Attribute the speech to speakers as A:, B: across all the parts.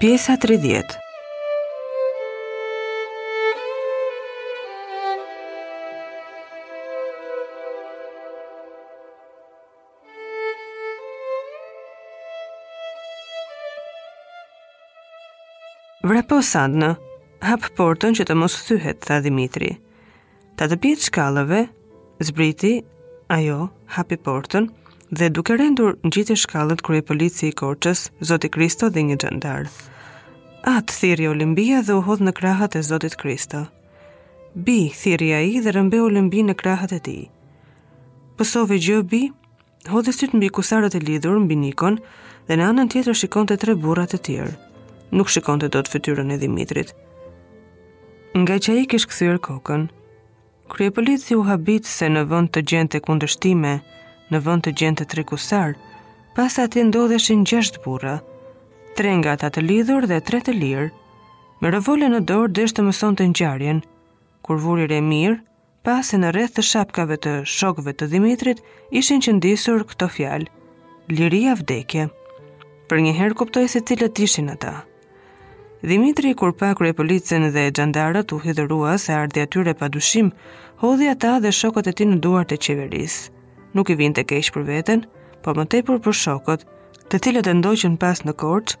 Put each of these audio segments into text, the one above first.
A: Pjesa 30 Vrapo Sadne, hap portën që të mos thyhet, tha Dimitri. Tatëpjetë shkallëve zbriti ajo, hapi portën, dhe duke rendur ngjitën shkallët kryepolici i Korçës, Zoti Kristo dhe një xhandar. Atë, thirri Olimpia dhe u hodh në krahët e Zotit Kristo. Bijë, thirri ai dhe rrëmbeu Olimpinë në krahët e tij. Pësove gjë, bijë, Hodhi sytë mbi kusarët e lidhur mbi Nikon dhe në anën tjetër shikonte tre burra të tjerë. Nuk shikonte dot fytyrën e Dimitrit. Nga që ai kish kthyer kokën, kryepolici u habit se në vend të gjente kundërshtime, në vend të gjente tre kusar, pa se atje ndodheshin gjashtë burra, tre nga ata të lidhur dhe tre të lirë. Me revole në dorë desh të mësonte ngjarjen. Kur vuri re mirë, pa se në rreth të shapkave të shokëve të Dhimitrit ishin qëndisur këto fjalë, liri a vdekje. Përnjëherë kuptoi se cilët ishin ata. Dhimitri kur pa kryepolicin dhe xhandarët u hidhërua se ardhja e tyre pa dyshim hodhi ata dhe shokët e tij në duart e qeverisë. Nuk i vinte keq për veten, po më tepër për shokët, të cilët e ndoqën pas në Korçë,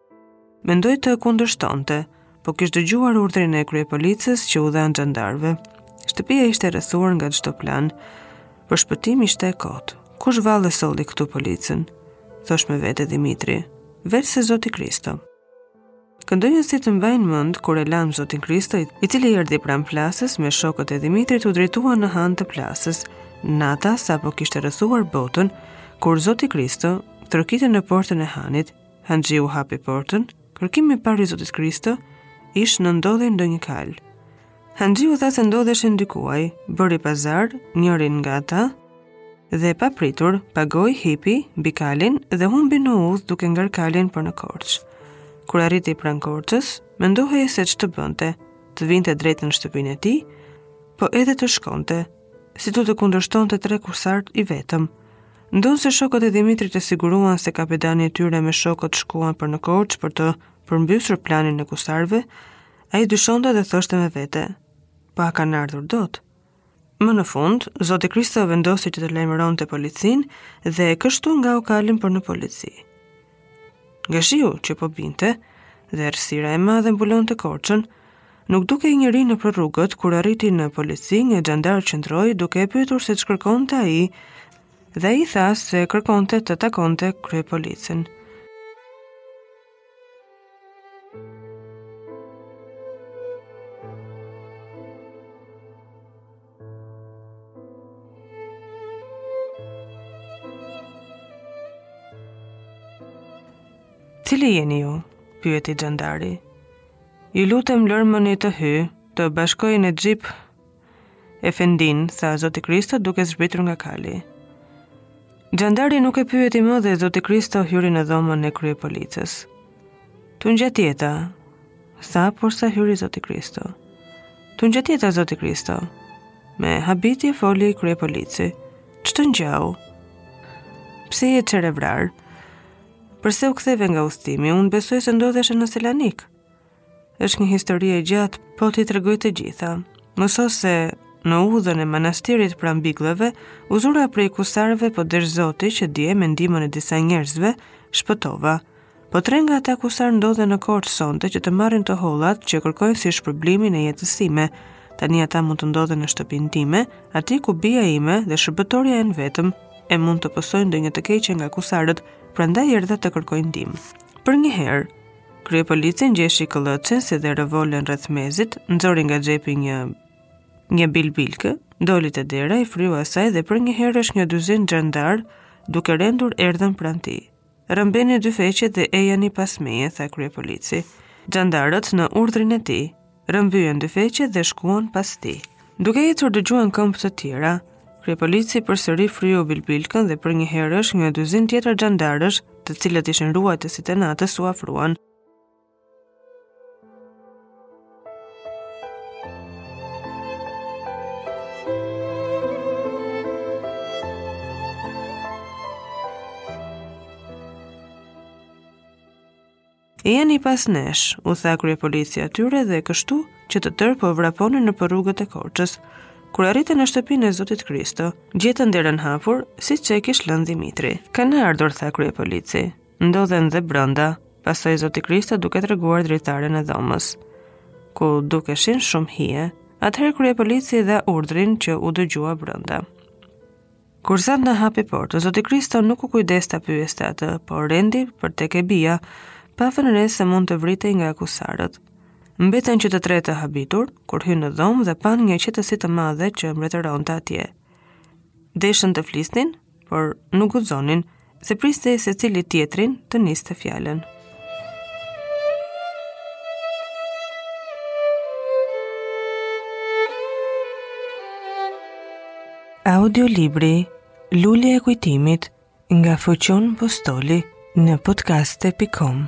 A: Mendoi të kundërshtonte, po kish dëgjuar urdhrin e kryepolicit që u dha xhandarëve. Shtëpia ishte rrethuar, nga çdo plan për shpëtim ishte e kotë. Kush vallë e solli këtu policinë? Thosh me vete Dimitri. Veçse Zoti Kristo. Këndonjësit e mbajnë mend kur e lamë Zotin Kristo, i cili erdhi pranë Plasës me shokët e Dimitrit u drejtuan në han të Plasës. Nata sapo kishte rrethuar botën, kur Zoti Kristo trokiti në portën e hanit, Hanxhiu hapi portën, kërkimi i parë i Zotit Kristo ish në ndodhej ndonjë kalë. Hanxhiu tha se ndodheshin dy kuaj, bëri pazar, njërin nga ata, dhe pa pritur, pagoi, hipi mbi kalin dhe humbi në udhë duke ngar kalin për në Korçë. Kur arriti pranë Korçës, mendohej se ç'të bënte, të vinte drejt në shtëpinë e tij, po edhe të shkonte, si do të kundërshtonte tre kusarë i vetëm, Ndonëse shokët e Dimitrit e siguruan se kapedani i tyre me shokët shkuan për në Korçë për të përmbysur planin e kusarëve, ai dyshonte dhe thoshte me vete, po s'kanë ardhur dot. Më në fund, Zoti Kristo vendosi që të lajmëronte policinë dhe kështu ngau kalin për në polici. Nga shiu që po binte, dhe errësira e madhe mbulonte Korçën, nuk dukej njeri nëpër rrugët kur arriti në polici një xhandar qëndroi duke e pyetur se ç'kërkonte ai dhe ai tha se kërkonte të takonte kryepolicin. Cili jeni ju? pyeti xhandari. Ju lutem lërmëni të hy, të bashkoj Nexhip efendinë, tha Zoti Kristo duke zhbritur nga kali. Xhandari nuk e pyeti më dhe Zoti Kristo hyri në dhomën e kryepolicës. Tungjatjeta, Tha, porsa hyri Zoti Kristo. Tungjatjeta Zoti Kristo. Me habitje foli kryepolici. Ç'të ngjau? Pse je çerevrarë? Përse u ktheve nga udhëtimi, unë besoj se ndodheshe në Selanik. Është një histori e gjatë, po t'i tregoj të gjitha. Mëso se në udhën e Manastirit pranë Bigllave, u zura prej kusarëve po desh Zoti që dje me ndihmën e disa njerëzve, shpëtova. Po tre nga ata kusarë ndodhen në Korçë sonte që të marrin të hollat që kërkojnë si shpërblimin e jetës sime. Tani ata mund të ndodhen në shtëpinë time, aty ku bija ime dhe shërbëtorja janë vetëm e mund të pësojnë ndonjë të keqe nga kusarët, prandaj erdha të kërkoj ndihmë. Përnjëherë, kryepolici ngjeshi këllëçin si dhe revolen rreth mezit, nxori nga xhepi një bilbilkë, doli te dera i fryu asaj dhe përnjëherësh një dyzinë xhandarë duke rendur erdhën pranë tij. Rrëmbeni dyfeqet dhe ejani pas meje, tha kryepolici. Xhandarët në urdhrin e tij rrëmbyen dyfeqet dhe shkuan pas tij. Duke ecur dëgjuan këmbë të tjera. Kryepolici përsëri fryu bilbilkën dhe përnjëherësh një dyzinë tjetër xhandarësh, të cilët ishin ruajtësit e natës, u afruan. Ejani pas nesh, u tha kryepolici atyre dhe kështu që të tërë po vraponin nëpër rrugët e Korçës. Kur arritën në shtëpinë e Zotit Kristo, gjetën derën hapur, siç e kish lënë Dhimitri. Kanë ardhur, tha kryepolici. Ndodhen dhe brënda, pasoi Zoti Kristo duke treguar dritaren e dhomës, ku dukeshin shumë hije, atëherë kryepolici dha urdhrin që u dëgjua brënda. Kur zëndë në hapi portë, Zoti Kristo nuk u kujdes të pyeste atë, por rendi për tek e bia, pa vënë re se mund të vritej nga kusarët. Mbetën që të tre të habitur, kur hynë në dhomë dhe panë një qetësi të madhe që mbretëronte atje. Deshën të flisnin, Por nuk guxonin, se priste secili tjetrin të niste fjalën. Audio Libri Lulja e kujtimit nga Foqion Postoli në podkaste.com